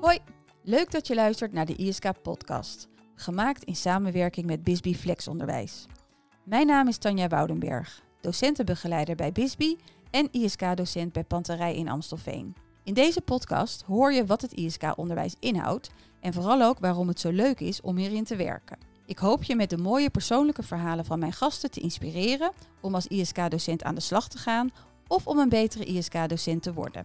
Hoi, leuk dat je luistert naar de ISK-podcast, gemaakt in samenwerking met Bisbee Flexonderwijs. Mijn naam is Tanja Woudenberg, docentenbegeleider bij Bisbee en ISK-docent bij Panterij in Amstelveen. In deze podcast hoor je wat het ISK-onderwijs inhoudt en vooral ook waarom het zo leuk is om hierin te werken. Ik hoop je met de mooie persoonlijke verhalen van mijn gasten te inspireren om als ISK-docent aan de slag te gaan of om een betere ISK-docent te worden.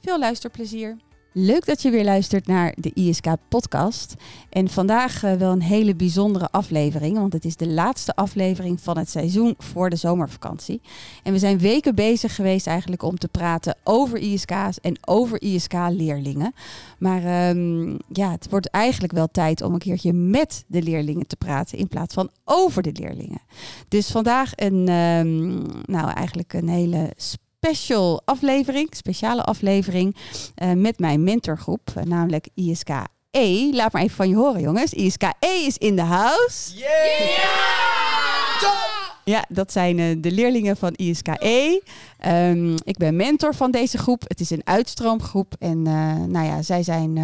Veel luisterplezier! Leuk dat je weer luistert naar de ISK-podcast. En vandaag uh, wel een hele bijzondere aflevering, want het is de laatste aflevering van het seizoen voor de zomervakantie. En we zijn weken bezig geweest eigenlijk om te praten over ISK's en over ISK-leerlingen. Maar um, ja, het wordt eigenlijk wel tijd om een keertje met de leerlingen te praten in plaats van over de leerlingen. Dus vandaag een, um, nou eigenlijk een hele special aflevering, speciale aflevering uh, met mijn mentorgroep, uh, namelijk ISK E. Laat maar even van je horen, jongens. ISK E is in de house. Yeah! Ja, dat zijn uh, de leerlingen van ISK E. Um, ik ben mentor van deze groep. Het is een uitstroomgroep. En nou ja, zij zijn,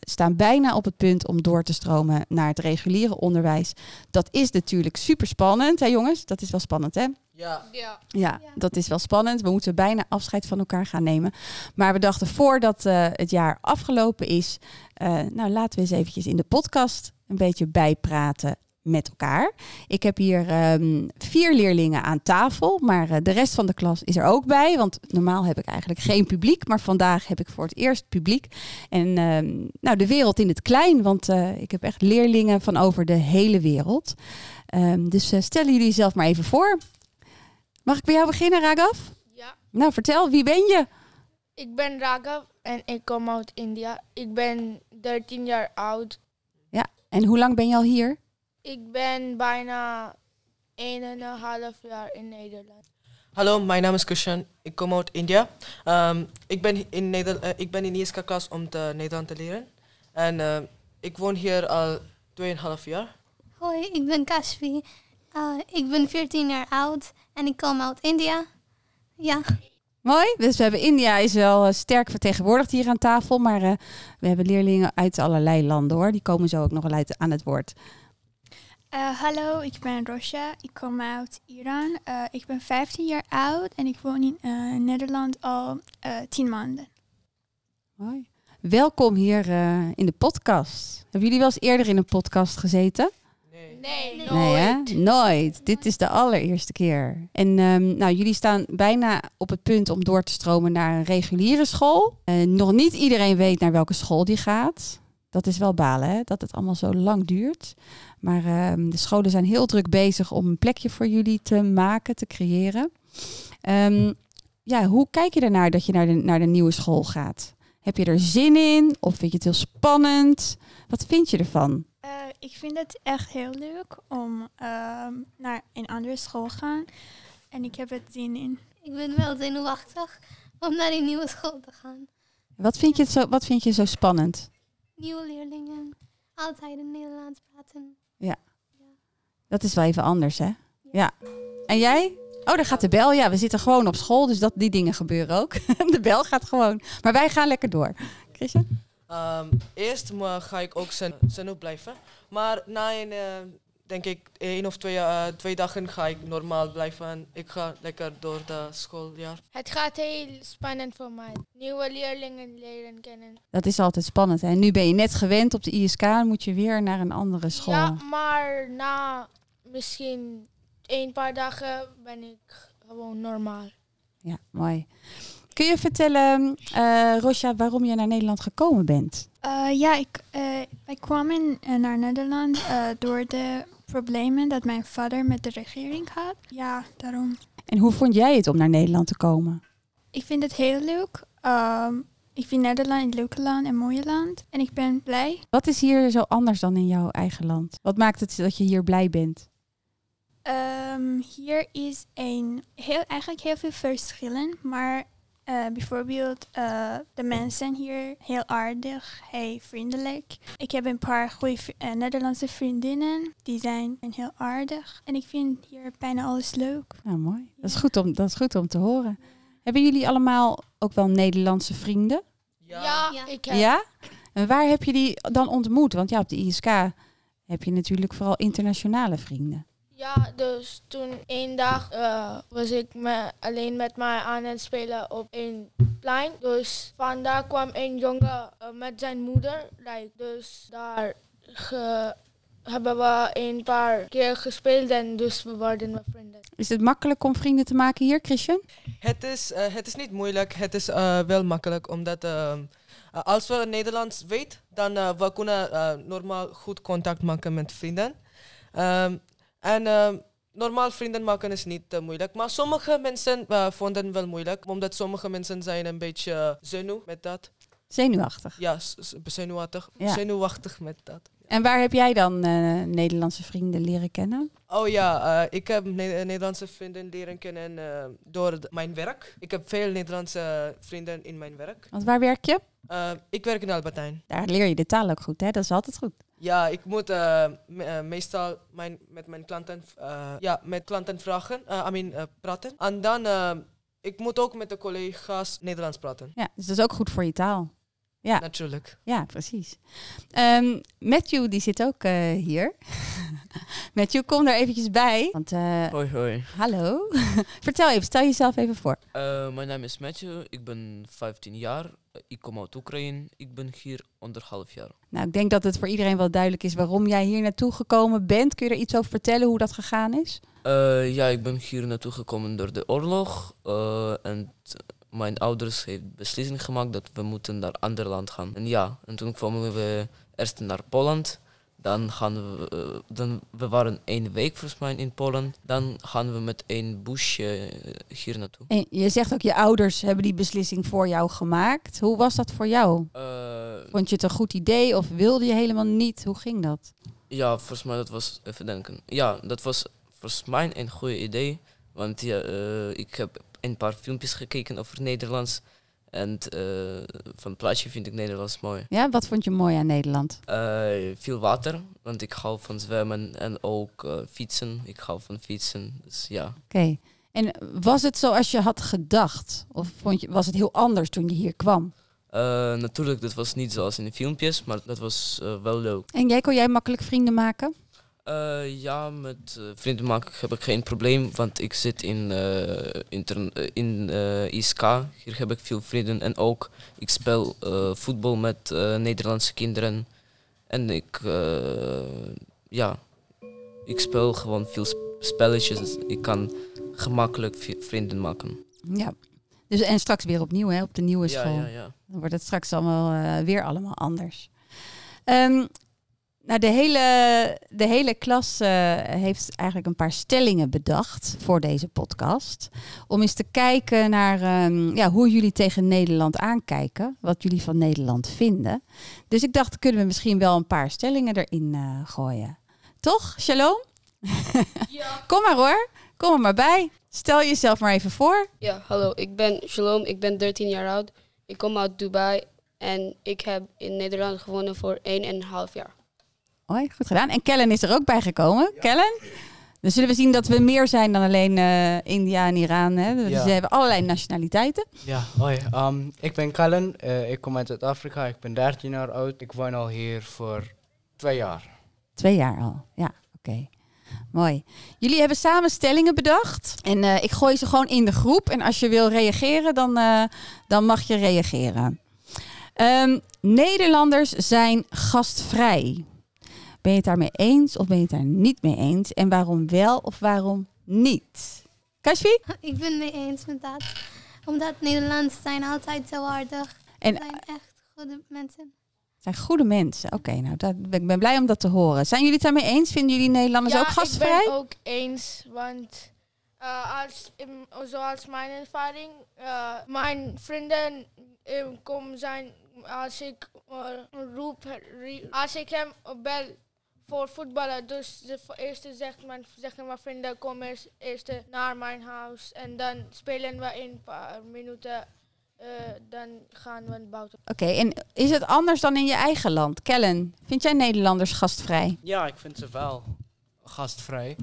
staan bijna op het punt om door te stromen naar het reguliere onderwijs. Dat is natuurlijk super spannend, hè jongens? Dat is wel spannend, hè? Ja. Ja. Ja, dat is wel spannend. We moeten bijna afscheid van elkaar gaan nemen. Maar we dachten voordat uh, het jaar afgelopen is, uh, nou laten we eens eventjes in de podcast een beetje bijpraten met elkaar. Ik heb hier um, vier leerlingen aan tafel, maar uh, de rest van de klas is er ook bij. Want normaal heb ik eigenlijk geen publiek, maar vandaag heb ik voor het eerst publiek. En um, nou, de wereld in het klein, want uh, ik heb echt leerlingen van over de hele wereld. Um, dus uh, stellen jullie zelf maar even voor. Mag ik bij jou beginnen, Ragav? Ja. Nou, vertel, wie ben je? Ik ben Ragav en ik kom uit India. Ik ben 13 jaar oud. Ja, en hoe lang ben je al hier? Ik ben bijna 1,5 jaar in Nederland. Hallo, mijn naam is Kushan. Ik kom uit India. Um, ik, ben in Neder uh, ik ben in ISK klas om te Nederland te leren. En uh, ik woon hier al 2,5 jaar. Hoi, ik ben Kashvi. Uh, ik ben 14 jaar oud en ik kom uit India. Ja. Mooi. Dus we hebben India is wel sterk vertegenwoordigd hier aan tafel, maar uh, we hebben leerlingen uit allerlei landen hoor. Die komen zo ook nog wel uit aan het woord. Uh, hallo, ik ben Rosha. Ik kom uit Iran. Uh, ik ben 15 jaar oud en ik woon in uh, Nederland al 10 maanden. Mooi. Welkom hier in de podcast. Hebben jullie wel eens eerder in een podcast gezeten? Nee. Nee, Nee. nooit. Nee, hè? Nooit. Dit is de allereerste keer. En um, nou, jullie staan bijna op het punt om door te stromen naar een reguliere school. Uh, nog niet iedereen weet naar welke school die gaat. Dat is wel balen, hè? dat het allemaal zo lang duurt. Maar uh, de scholen zijn heel druk bezig om een plekje voor jullie te maken, te creëren. Um, ja, hoe kijk je ernaar dat je naar de, naar de nieuwe school gaat? Heb je er zin in of vind je het heel spannend? Wat vind je ervan? Uh, ik vind het echt heel leuk om uh, naar een andere school te gaan. En ik heb het zin in. Ik ben wel zenuwachtig om naar die nieuwe school te gaan. Wat vind je, zo, wat vind je zo spannend? Nieuwe leerlingen, altijd in Nederlands praten. Ja. ja. Dat is wel even anders, hè? Ja. ja. En jij? Oh, daar gaat de bel. Ja, we zitten gewoon op school, dus dat, die dingen gebeuren ook. de bel gaat gewoon. Maar wij gaan lekker door. Christian? Um, eerst ga ik ook zenuw blijven. Maar na een, uh, denk ik, één of twee, uh, twee dagen ga ik normaal blijven. En ik ga lekker door de schooljaar. Het gaat heel spannend voor mij. Nieuwe leerlingen leren kennen. Dat is altijd spannend. En nu ben je net gewend op de ISK en moet je weer naar een andere school. Ja, maar na misschien een paar dagen ben ik gewoon normaal. Ja, mooi. Kun je vertellen, uh, Rosja, waarom je naar Nederland gekomen bent? Uh, ja, ik, uh, wij kwamen naar Nederland door de problemen dat mijn vader met de regering had. Ja, daarom. En hoe vond jij het om naar Nederland te komen? Ik vind het heel leuk. Um, ik vind Nederland een leuke land en mooie land. En ik ben blij. Wat is hier zo anders dan in jouw eigen land? Wat maakt het dat je hier blij bent? Um, hier is een heel, eigenlijk heel veel verschillen, maar uh, bijvoorbeeld uh, de mensen hier heel aardig, heel vriendelijk. Ik heb een paar goede uh, Nederlandse vriendinnen, die zijn heel aardig. En ik vind hier bijna alles leuk. Nou, mooi. Ja. Dat, is goed om, dat is goed om te horen. Hebben jullie allemaal ook wel Nederlandse vrienden? Ja, ja, ja. ik heb. Ja? En waar heb je die dan ontmoet? Want ja, op de ISK heb je natuurlijk vooral internationale vrienden. Ja, dus toen één dag eh, was ik me, alleen met mij aan het spelen op een plein. Dus vandaar kwam een jongen eh, met zijn moeder. Like, dus daar ge- hebben we een paar keer gespeeld en dus we worden we vrienden. Is het makkelijk om vrienden te maken hier, Christian? Het is, eh, het is niet moeilijk, het is eh, wel makkelijk, omdat ehm, als we Nederlands weten, dan uh, we kunnen uh, normaal goed contact maken met vrienden. Um, en uh, normaal vrienden maken is niet uh, moeilijk, maar sommige mensen uh, vonden het wel moeilijk, omdat sommige mensen zijn een beetje zenuw met dat. Zenuwachtig? Ja, zenuwachtig, ja. zenuwachtig met dat. En waar heb jij dan uh, Nederlandse vrienden leren kennen? Oh ja, uh, ik heb ne Nederlandse vrienden leren kennen uh, door mijn werk. Ik heb veel Nederlandse vrienden in mijn werk. Want waar werk je? ik werk in Albertijn. Daar leer je de taal ook goed, hè? Dat is altijd goed. Ja, ik moet me meestal mijn, met mijn klanten, ja, met klanten vragen, I mean, praten. En dan, ik moet ook met de collega's Nederlands praten. Ja, dus dat is ook goed voor je taal. Ja, natuurlijk. Ja, precies. Um, Matthew, die zit ook uh, hier. Matthew, kom er eventjes bij. Want, uh, hoi, hoi. Hallo. Vertel even, stel jezelf even voor. Uh, mijn naam is Matthew, ik ben 15 jaar. Ik kom uit Oekraïne. Ik ben hier anderhalf jaar. Nou, ik denk dat het voor iedereen wel duidelijk is waarom jij hier naartoe gekomen bent. Kun je er iets over vertellen hoe dat gegaan is? Uh, ja, ik ben hier naartoe gekomen door de oorlog. Uh, en mijn ouders hebben beslissing gemaakt dat we moeten naar ander land gaan. En ja, en toen kwamen we eerst naar Polen. Dan gaan we, uh, dan, we waren één week volgens mij in Polen. Dan gaan we met één busje hier naartoe. En je zegt ook, je ouders hebben die beslissing voor jou gemaakt. Hoe was dat voor jou? Uh, Vond je het een goed idee of wilde je helemaal niet? Hoe ging dat? Ja, volgens mij dat was, even denken. Ja, dat was volgens mij een goed idee. Want ja, uh, ik heb een paar filmpjes gekeken over Nederlands. En uh, van plaatje vind ik Nederlands mooi. Ja, wat vond je mooi aan Nederland? Uh, veel water, want ik hou van zwemmen en ook uh, fietsen. Ik hou van fietsen, dus ja. Oké. Okay. En was het zoals je had gedacht? Of vond je, was het heel anders toen je hier kwam? natuurlijk, dat was niet zoals in de filmpjes, maar dat was wel leuk. En jij kon jij makkelijk vrienden maken? Uh, ja, met uh, vrienden maken heb ik geen probleem, want ik zit in, uh, intern, in ISK. Hier heb ik veel vrienden en ook ik speel voetbal met Nederlandse kinderen. En ik, ja, ik speel gewoon veel spelletjes. Dus ik kan gemakkelijk vrienden maken. Ja, dus en straks weer opnieuw hè, op de nieuwe school. Ja, ja, ja. Dan wordt het straks allemaal weer allemaal anders. Um, nou, de hele, de hele klas uh, heeft eigenlijk een paar stellingen bedacht voor deze podcast. Om eens te kijken naar um, ja, hoe jullie tegen Nederland aankijken. Wat jullie van Nederland vinden. Dus ik dacht, kunnen we misschien wel een paar stellingen erin uh, gooien. Toch, Shalom? Ja. Kom maar hoor, kom er maar bij. Stel jezelf maar even voor. Ja, hallo, ik ben Shalom, ik ben 13 jaar oud. Ik kom uit Dubai en ik heb in Nederland gewonnen voor 1,5 jaar. Hoi, goed gedaan. En Kellen is er ook bij gekomen. Ja. Kellen? Dan zullen we zien dat we meer zijn dan alleen uh, India en Iran. Hè? Dus Ja. ze hebben allerlei nationaliteiten. Ja, hoi. Um, ik ben Kellen. Eh, ik kom uit Zuid-Afrika. Ik ben 13 jaar oud. Ik woon al hier voor twee jaar. Twee jaar al. Ja, oké. Mooi. Jullie hebben samen stellingen bedacht. En eh, ik gooi ze gewoon in de groep. En als je wil reageren, dan, eh, dan mag je reageren. Ehm, Nederlanders zijn gastvrij. Ben je het daarmee eens of ben je het daar niet mee eens? En waarom wel of waarom niet? Kashfi? Ik ben het mee eens met dat. Omdat Nederlanders zijn altijd zo aardig. En zijn echt goede mensen. zijn goede mensen. Oké, nou, dat, ik ben blij om dat te horen. Zijn jullie het daarmee eens? Vinden jullie Nederlanders ja, ook gastvrij? ik ben ook eens, want uh, als, in, zoals mijn ervaring, uh, mijn vrienden uh, komen zijn als ik roep, als ik hem bel voor voetballen. Dus de eerste zegt mijn, zeggen mijn vrienden, kom eerst, eerst naar mijn huis. En dan spelen we een paar minuten. Uh, dan gaan we buiten. Oké, okay, en is het anders dan in je eigen land? Kellen, vind jij Nederlanders gastvrij? Ja, ik vind ze wel gastvrij.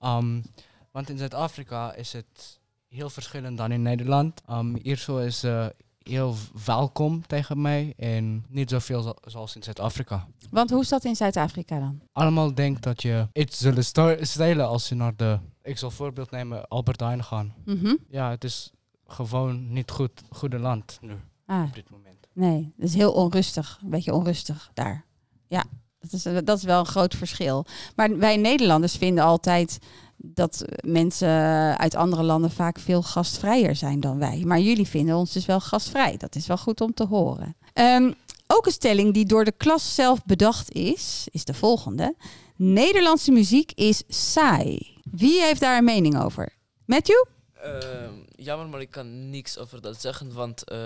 Um, want in Zuid-Afrika is het heel verschillend dan in Nederland. Um, hier zo is uh, heel welkom tegen mij en niet zoveel zo- zoals in Zuid-Afrika. Want hoe is dat in Zuid-Afrika dan? Allemaal denkt dat je iets zullen stelen als je naar de, ik zal voorbeeld nemen, Albert Heijn gaan. Mhm. Ja, het is gewoon niet goed, goede land nu Ah, op dit moment. nee, het is heel onrustig. Een beetje onrustig daar. Ja, dat is, dat is wel een groot verschil. Maar wij Nederlanders vinden altijd dat mensen uit andere landen vaak veel gastvrijer zijn dan wij. Maar jullie vinden ons dus wel gastvrij. Dat is wel goed om te horen. Ehm, ook een stelling die door de klas zelf bedacht is, is de volgende. Nederlandse muziek is saai. Wie heeft daar een mening over? Matthew? Ehm, jammer, maar ik kan niks over dat zeggen, want eh,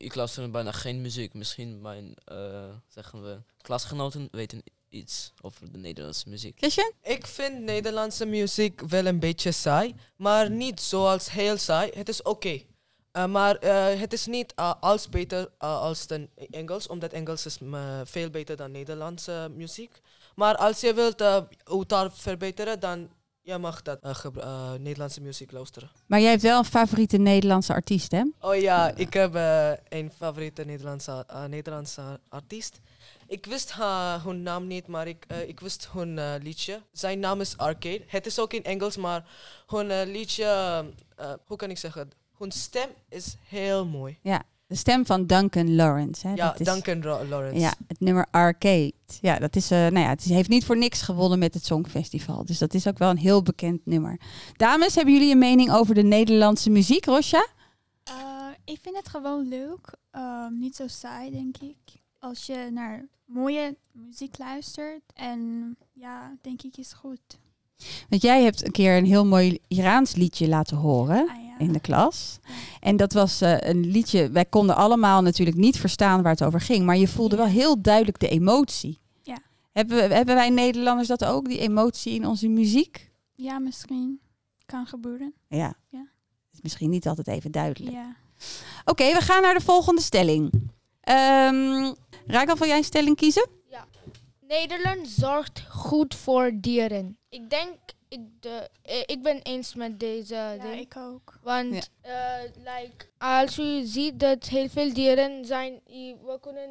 ik luister bijna geen muziek. Misschien mijn, eh, zeggen we, klasgenoten weten iets over de Nederlandse muziek. Christian? Ik vind Nederlandse muziek wel een beetje saai, maar niet zoals heel saai. Het is oké. Uh, maar uh, het is niet uh, als beter als de Engels, omdat Engels is veel beter dan Nederlandse muziek. Maar als je wilt uh, verbeteren, dan je mag dat Nederlandse muziek luisteren. Maar jij hebt wel een favoriete Nederlandse artiest, hè? Oh ja, ik heb een favoriete Nederlandse, Nederlandse artiest. Ik wist hun naam niet, maar ik, ik wist hun liedje. Zijn naam is Arcade. Het is ook in Engels, maar hun liedje, hoe kan ik zeggen? Hun stem is heel mooi. Ja, de stem van Duncan Lawrence. Hè? Ja, dat is, Duncan Lawrence. Ja, het nummer Arcade. Ja, dat is, nou ja, het heeft niet voor niks gewonnen met het Songfestival. Dus dat is ook wel een heel bekend nummer. Dames, hebben jullie een mening over de Nederlandse muziek, Rosja? ik vind het gewoon leuk. Um, niet zo saai, denk ik. Als je naar mooie muziek luistert. En ja, denk ik is goed. Want jij hebt een keer een heel mooi Iraans liedje laten horen Ah, ja. In de klas. En dat was uh, een liedje, wij konden allemaal natuurlijk niet verstaan waar het over ging. Maar je voelde wel heel duidelijk de emotie. Ja. Hebben, we, hebben wij Nederlanders dat ook, die emotie in onze muziek? Ja, misschien. Kan gebeuren. Ja. ja. Is misschien niet altijd even duidelijk. Ja. Oké, okay, we gaan naar de volgende stelling. Um, Raak wil jij een stelling kiezen? Ja. Nederland zorgt goed voor dieren. Ik denk, ik, de, ik ben eens met deze ja, ding. ik ook. Want ja. uh, like, als u ziet dat heel veel dieren zijn, we kunnen,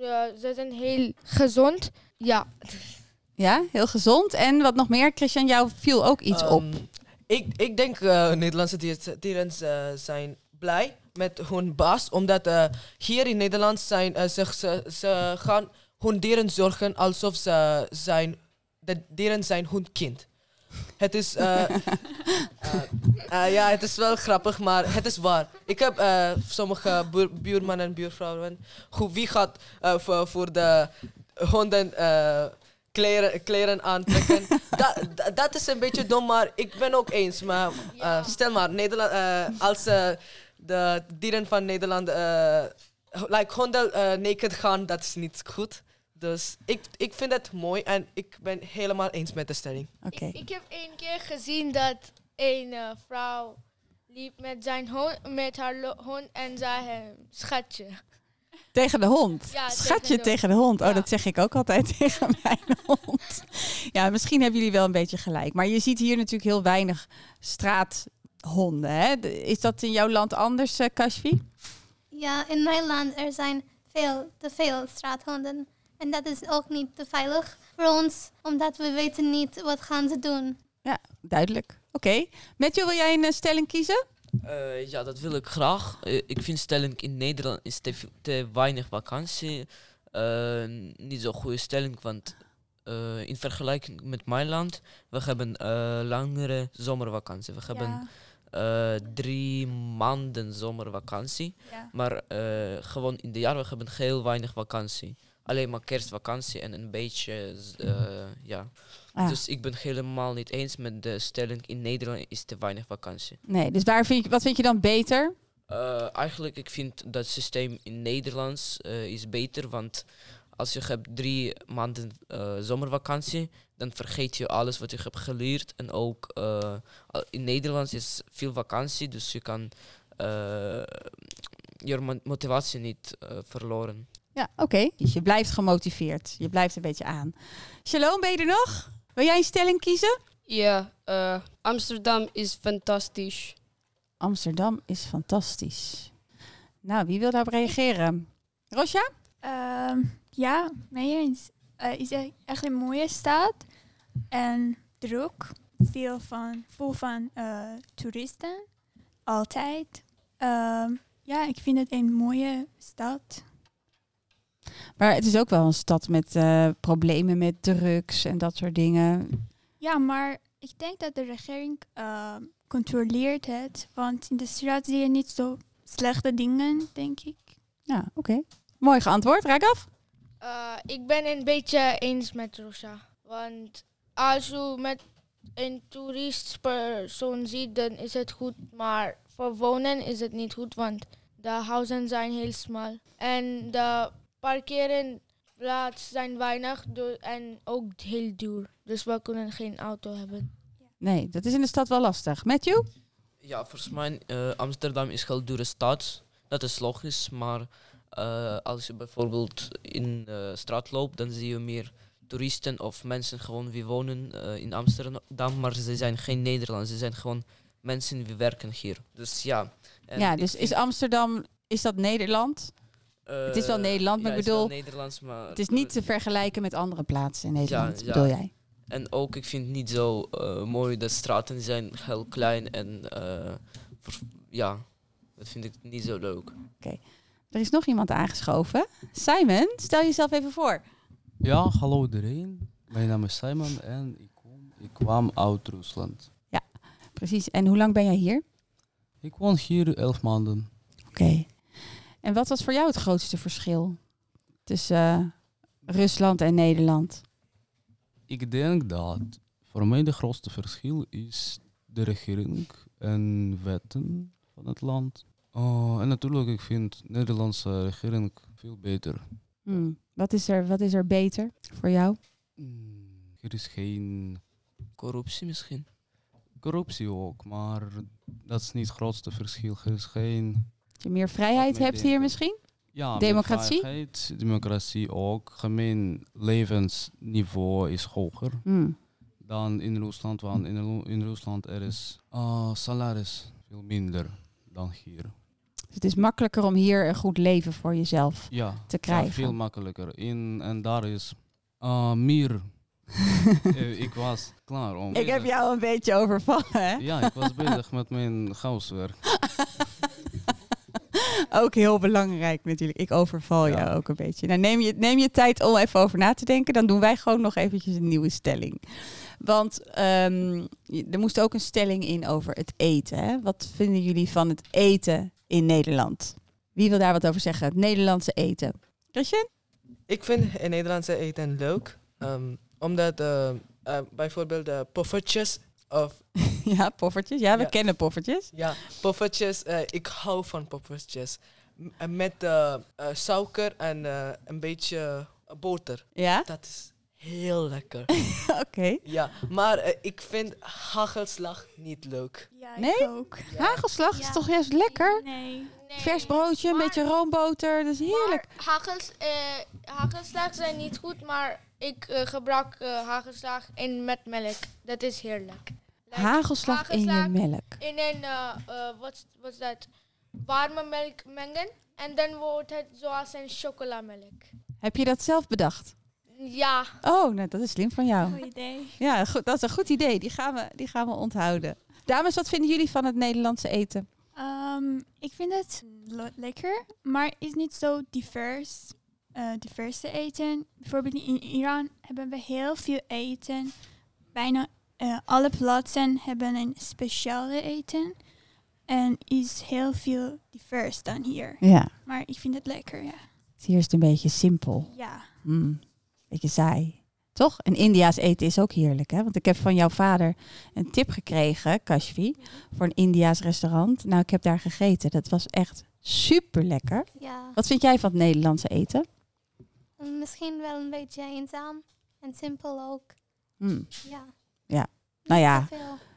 uh, ze zijn heel gezond. Ja. Ja, heel gezond. En wat nog meer, Christian, jou viel ook iets um, op. Ik, ik denk uh, Nederlandse dieren, dieren zijn blij met hun baas, omdat uh, hier in Nederland zijn, uh, ze, ze, ze gaan hun dieren zorgen alsof ze zijn, de dieren zijn hun kind. Het is, uh, ja, het is wel grappig, maar het is waar. Ik heb sommige buur, buurmannen en buurvrouwen, hoe, wie gaat voor, voor de honden kleren, kleren aantrekken. dat, dat, dat is een beetje dom, maar ik ben ook eens. Maar ja. stel maar, Nederland, als de dieren van Nederland uh, like honden uh, naked gaan, dat is niet goed. Dus ik, ik vind het mooi en ik ben helemaal eens met de stelling. Okay. Ik, ik, heb één keer gezien dat een uh, vrouw liep met, zijn hond, met haar hond en zei hem schatje. Tegen de hond. Ja, Schatje tegen de, tegen de hond. Oh, ja. dat zeg ik ook altijd tegen mijn hond. Ja, misschien hebben jullie wel een beetje gelijk. Maar je ziet hier natuurlijk heel weinig straathonden. Hè? Is dat in jouw land anders, uh, Kashfi? Ja, in mijn land er zijn veel, te veel straathonden. En dat is ook niet te veilig voor ons, omdat we weten niet wat gaan ze doen. Ja, duidelijk. Oké. Okay. Matthew, wil jij een uh, stelling kiezen? Uh, ja, dat wil ik graag. Uh, ik vind stelling in Nederland is te, te weinig vakantie. Uh, niet zo'n goede stelling, want in vergelijking met mijn land, we hebben langere zomervakantie. We hebben ja. drie maanden zomervakantie. Ja. Maar gewoon in de jaar, we hebben heel weinig vakantie. Alleen maar kerstvakantie en een beetje, ja. Ah. Dus ik ben helemaal niet eens met de stelling in Nederland is te weinig vakantie. Nee, dus waar vind je, wat vind je dan beter? Uh, eigenlijk, ik vind dat systeem in Nederlands uh, is beter, want als je hebt drie maanden zomervakantie, dan vergeet je alles wat je hebt geleerd. En ook in Nederlands is veel vakantie, dus je kan je motivatie niet verloren. Ja, oké. Okay. Dus je blijft gemotiveerd. Je blijft een beetje aan. Shalom, ben je er nog? Wil jij een stelling kiezen? Ja, uh, Amsterdam is fantastisch. Amsterdam is fantastisch. Nou, wie wil daarop reageren? Rosja? Ehm, ja, mee eens. Eh is e- echt een mooie stad. En druk. Veel van, vol van eh, toeristen. Altijd. Ehm, ja, ik vind het een mooie stad. Maar het is ook wel een stad met eh, problemen met drugs en dat soort dingen. Ja, maar ik denk dat de regering eh, controleert het. Want in de straat zie je niet zo slechte dingen, denk ik. Ja, oké. Mooi geantwoord. Raak af. Uh, ik ben een beetje eens met Rosa. Want als je met een toeristpersoon ziet, dan is het goed. Maar voor wonen is het niet goed, want de huizen zijn heel smal. En de parkerenplaats zijn weinig en ook heel duur. Dus we kunnen geen auto hebben. Nee, dat is in de stad wel lastig. Matthew? Ja, volgens mij eh, Amsterdam is heel dure stad. Dat is logisch, maar eh, als je bijvoorbeeld in de straat loopt, dan zie je meer toeristen of mensen gewoon die wonen eh, in Amsterdam, maar ze zijn geen Nederlanders, ze zijn gewoon mensen die werken hier. Dus ja. En ja, dus is Amsterdam, is dat Nederland? Het is wel eh, Nederland, maar ja, ik het is wel bedoel, Nederlands, maar Het is niet te vergelijken met andere plaatsen in Nederland, ja. bedoel jij? En ook, ik vind het niet zo eh, mooi. De straten zijn heel klein en eh, voor- ja, dat vind ik niet zo leuk. Er is nog iemand aangeschoven. Simon, stel jezelf even voor. Ja, hallo iedereen. Mijn naam is Simon en ik, kom, ik kwam uit Rusland. Precies. En hoe lang ben jij hier? Ik woon hier elf maanden. Oké. En wat was voor jou het grootste verschil tussen eh, Rusland en Nederland? Ik denk dat voor mij de grootste verschil is de regering en wetten van het land. Oh, en natuurlijk, ik vind de Nederlandse regering veel beter. Hmm. Wat, is er, wat is er beter voor jou? Mm, Er is geen Corruptie misschien. corruptie ook, maar dat is niet het grootste verschil. Er is geen Dat je meer vrijheid hebt hier misschien? Ja, Democratie? vrijheid, democratie ook. Gemeen levensniveau is hoger Hmm. dan in Rusland. Want in, in Rusland er is uh, salaris veel minder dan hier. Dus het is makkelijker om hier een goed leven voor jezelf Ja, te ja, krijgen. veel makkelijker. In, en daar is uh, meer. Eh, ik was klaar om. Ik heb jou een beetje overvallen, hè? Ja, ik was bezig met mijn huiswerk. Ook heel belangrijk natuurlijk. Ik overval Ja. jou ook een beetje. Nou, neem je, neem je tijd om even over na te denken. Dan doen wij gewoon nog eventjes een nieuwe stelling. Want ehm, er moest ook een stelling in over het eten. Hè? Wat vinden jullie van het eten in Nederland? Wie wil daar wat over zeggen? Het Nederlandse eten. Christian? Ik vind het Nederlandse eten leuk. ehm, omdat eh, eh, bijvoorbeeld de poffertjes of ja, poffertjes. Ja, we Ja. kennen poffertjes. ja, poffertjes. eh, ik hou van poffertjes. M- en met eh, eh, suiker en eh, een beetje boter. Ja? Dat is heel lekker. Oké. ja, maar eh, ik vind hagelslag niet leuk. Ja, Nee? Hagelslag is toch juist lekker? Nee. Vers broodje, een beetje roomboter. Dat is heerlijk. Maar hagels, eh, hagelslag zijn niet goed, maar ik eh, gebruik eh, hagelslag in met melk. Dat is heerlijk. Like, Hagelslag in je melk. In een, eh, wat is dat? Warme melk mengen. En dan wordt het zoals een chocolamelk. Heb je dat zelf bedacht? Ja, Oh, nou, dat is slim van jou. Goed idee. Ja, goed, dat is een goed idee. Die gaan, we, die gaan we onthouden. Dames, wat vinden jullie van het Nederlandse eten? Ehm, ik vind het le- lekker, maar is niet zo divers. Eh diverse eten. Bijvoorbeeld in Iran hebben we heel veel eten. Bijna eh, alle plaatsen hebben een speciale eten. En is heel veel divers dan hier. Ja, Maar ik vind het lekker, ja. hier is het een beetje simpel. Ja, Mm, beetje saai. Toch? En India's eten is ook heerlijk, hè? Want ik heb van jouw vader een tip gekregen, Kashvi, voor een India's restaurant. Nou, ik heb daar gegeten. Dat was echt super lekker. Ja, Wat vind jij van het Nederlandse eten? Misschien wel een beetje eenzaam en simpel ook. Mm. Ja. Ja. Nou ja.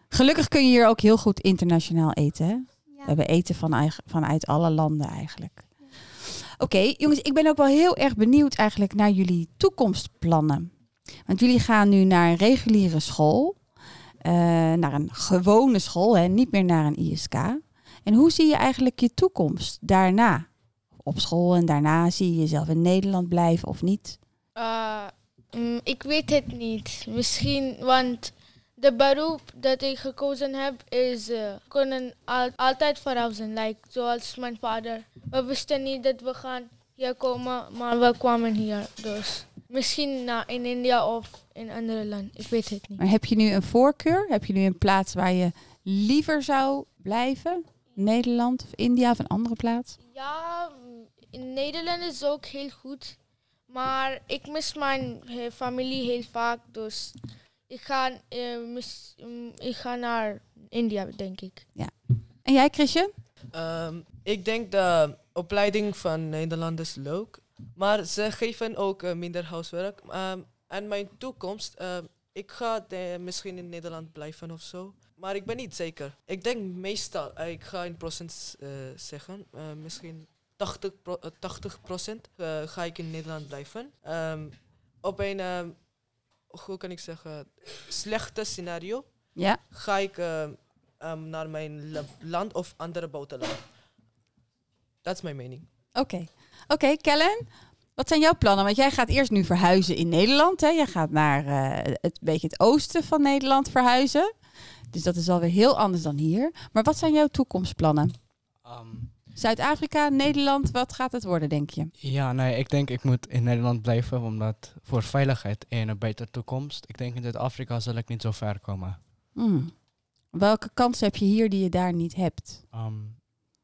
Gelukkig kun je hier ook heel goed internationaal eten, hè? We hebben eten van, eigen- vanuit alle landen eigenlijk. Oké, jongens, ik ben ook wel heel erg benieuwd eigenlijk naar jullie toekomstplannen. Want jullie gaan nu naar een reguliere school, eh, naar een gewone school, hè, niet meer naar een ISK. En hoe zie je eigenlijk je toekomst daarna? Op school en daarna zie je jezelf in Nederland blijven of niet? Uh, mm, ik weet het niet. Misschien, want de beroep dat ik gekozen heb is uh, kunnen al, altijd verhuizen. Like, zoals mijn vader. We wisten niet dat we gaan hier komen, maar we kwamen hier. Dus misschien nou, in India of in andere land. Ik weet het niet. Maar heb je nu een voorkeur? Heb je nu een plaats waar je liever zou blijven? Nederland of India of een andere plaats? Ja, in Nederland is ook heel goed. Maar ik mis mijn eh, familie heel vaak. Dus ik ga, eh, mis, mm, ik ga naar India, denk ik. Ja. En jij, Chrisje? Ehm, ik denk de opleiding van Nederland is leuk. Maar ze geven ook eh, minder huiswerk. Ehm, en mijn toekomst, ehm, ik ga de- misschien in Nederland blijven of zo. Maar ik ben niet zeker. Ik denk meestal, ik ga in procent zeggen, eh, misschien 80, pro- eh, 80 procent eh, ga ik in Nederland blijven. Ehm, op een, ehm, hoe kan ik zeggen, slechte scenario Ja. ga ik ehm, naar mijn la- land of andere buitenland. Dat is mijn mening. Oké. Oké, Kellen. Wat zijn jouw plannen? Want jij gaat eerst nu verhuizen in Nederland. Hè? Jij gaat naar eh, het beetje het oosten van Nederland verhuizen. Dus dat is alweer heel anders dan hier. Maar wat zijn jouw toekomstplannen? Ehm, Zuid-Afrika, Nederland, wat gaat het worden, denk je? ja, nee, ik denk ik moet in Nederland blijven, omdat voor veiligheid en een betere toekomst. Ik denk in Zuid-Afrika zal ik niet zo ver komen. Hmm. Welke kansen heb je hier die je daar niet hebt? Ehm,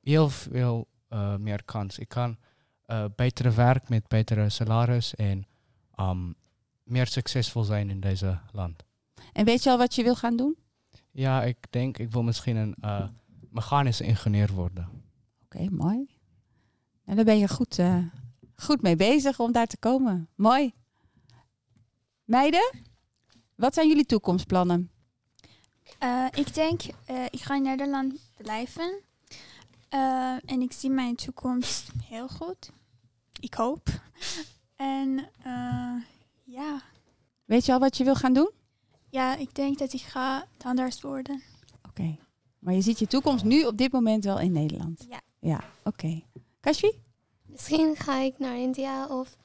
heel veel eh, meer kans. Ik kan eh, betere werk met betere salaris en ehm, meer succesvol zijn in deze land. En weet je al wat je wil gaan doen? Ja, ik denk ik wil misschien een eh, mechanische ingenieur worden. Oké, mooi. En daar ben je goed, eh, goed mee bezig om daar te komen. Mooi. Meiden, wat zijn jullie toekomstplannen? Eh, ik denk, eh, ik ga in Nederland blijven. En ik zie mijn toekomst heel goed. Ik hoop. En ja. Weet je al wat je wil gaan doen? ja, ik denk dat ik ga tandarts worden. Oké. Maar je ziet je toekomst nu op dit moment wel in Nederland? Ja. Ja, oké. Kashfi? Misschien ga ik naar India of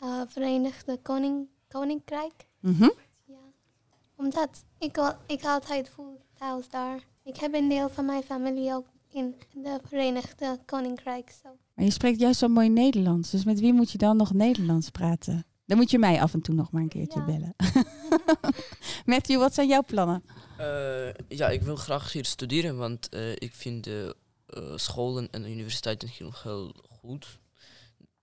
eh, Verenigde Koning, Koninkrijk. Mhm. Ja. Omdat ik, al, ik altijd voel thuis daar. Ik heb een deel van mijn familie ook in de Verenigde Koninkrijk. zo. Maar je spreekt juist zo mooi Nederlands. Dus met wie moet je dan nog Nederlands praten? Dan moet je mij af en toe nog maar een keertje Ja. bellen. Matthew, wat zijn jouw plannen? Eh, ja, ik wil graag hier studeren, want eh, ik vind de eh, scholen en universiteiten nog heel goed.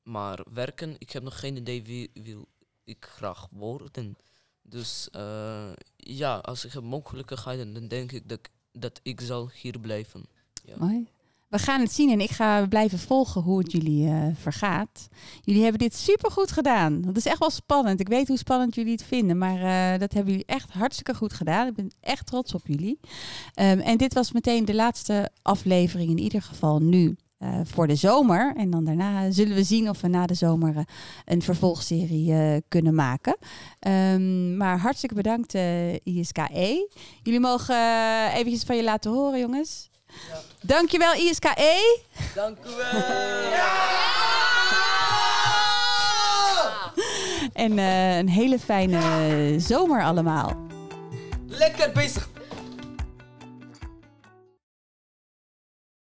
Maar werken, ik heb nog geen idee wie wil ik graag worden. Dus eh, ja, als ik heb mogelijkheden, dan denk ik dat, dat ik zal hier blijven. Ja. We gaan het zien en ik ga blijven volgen hoe het jullie eh, vergaat. Jullie hebben dit supergoed gedaan. Dat is echt wel spannend. Ik weet hoe spannend jullie het vinden, maar eh, dat hebben jullie echt hartstikke goed gedaan. Ik ben echt trots op jullie. Ehm, en dit was meteen de laatste aflevering in ieder geval nu. eh, voor de zomer. En dan daarna zullen we zien of we na de zomer een vervolgserie kunnen maken. Ehm, maar hartstikke bedankt, ISKE. Jullie mogen eventjes van je laten horen, jongens. Dankjewel ISKE. Dank u wel! En eh, een hele fijne zomer allemaal. Lekker bezig!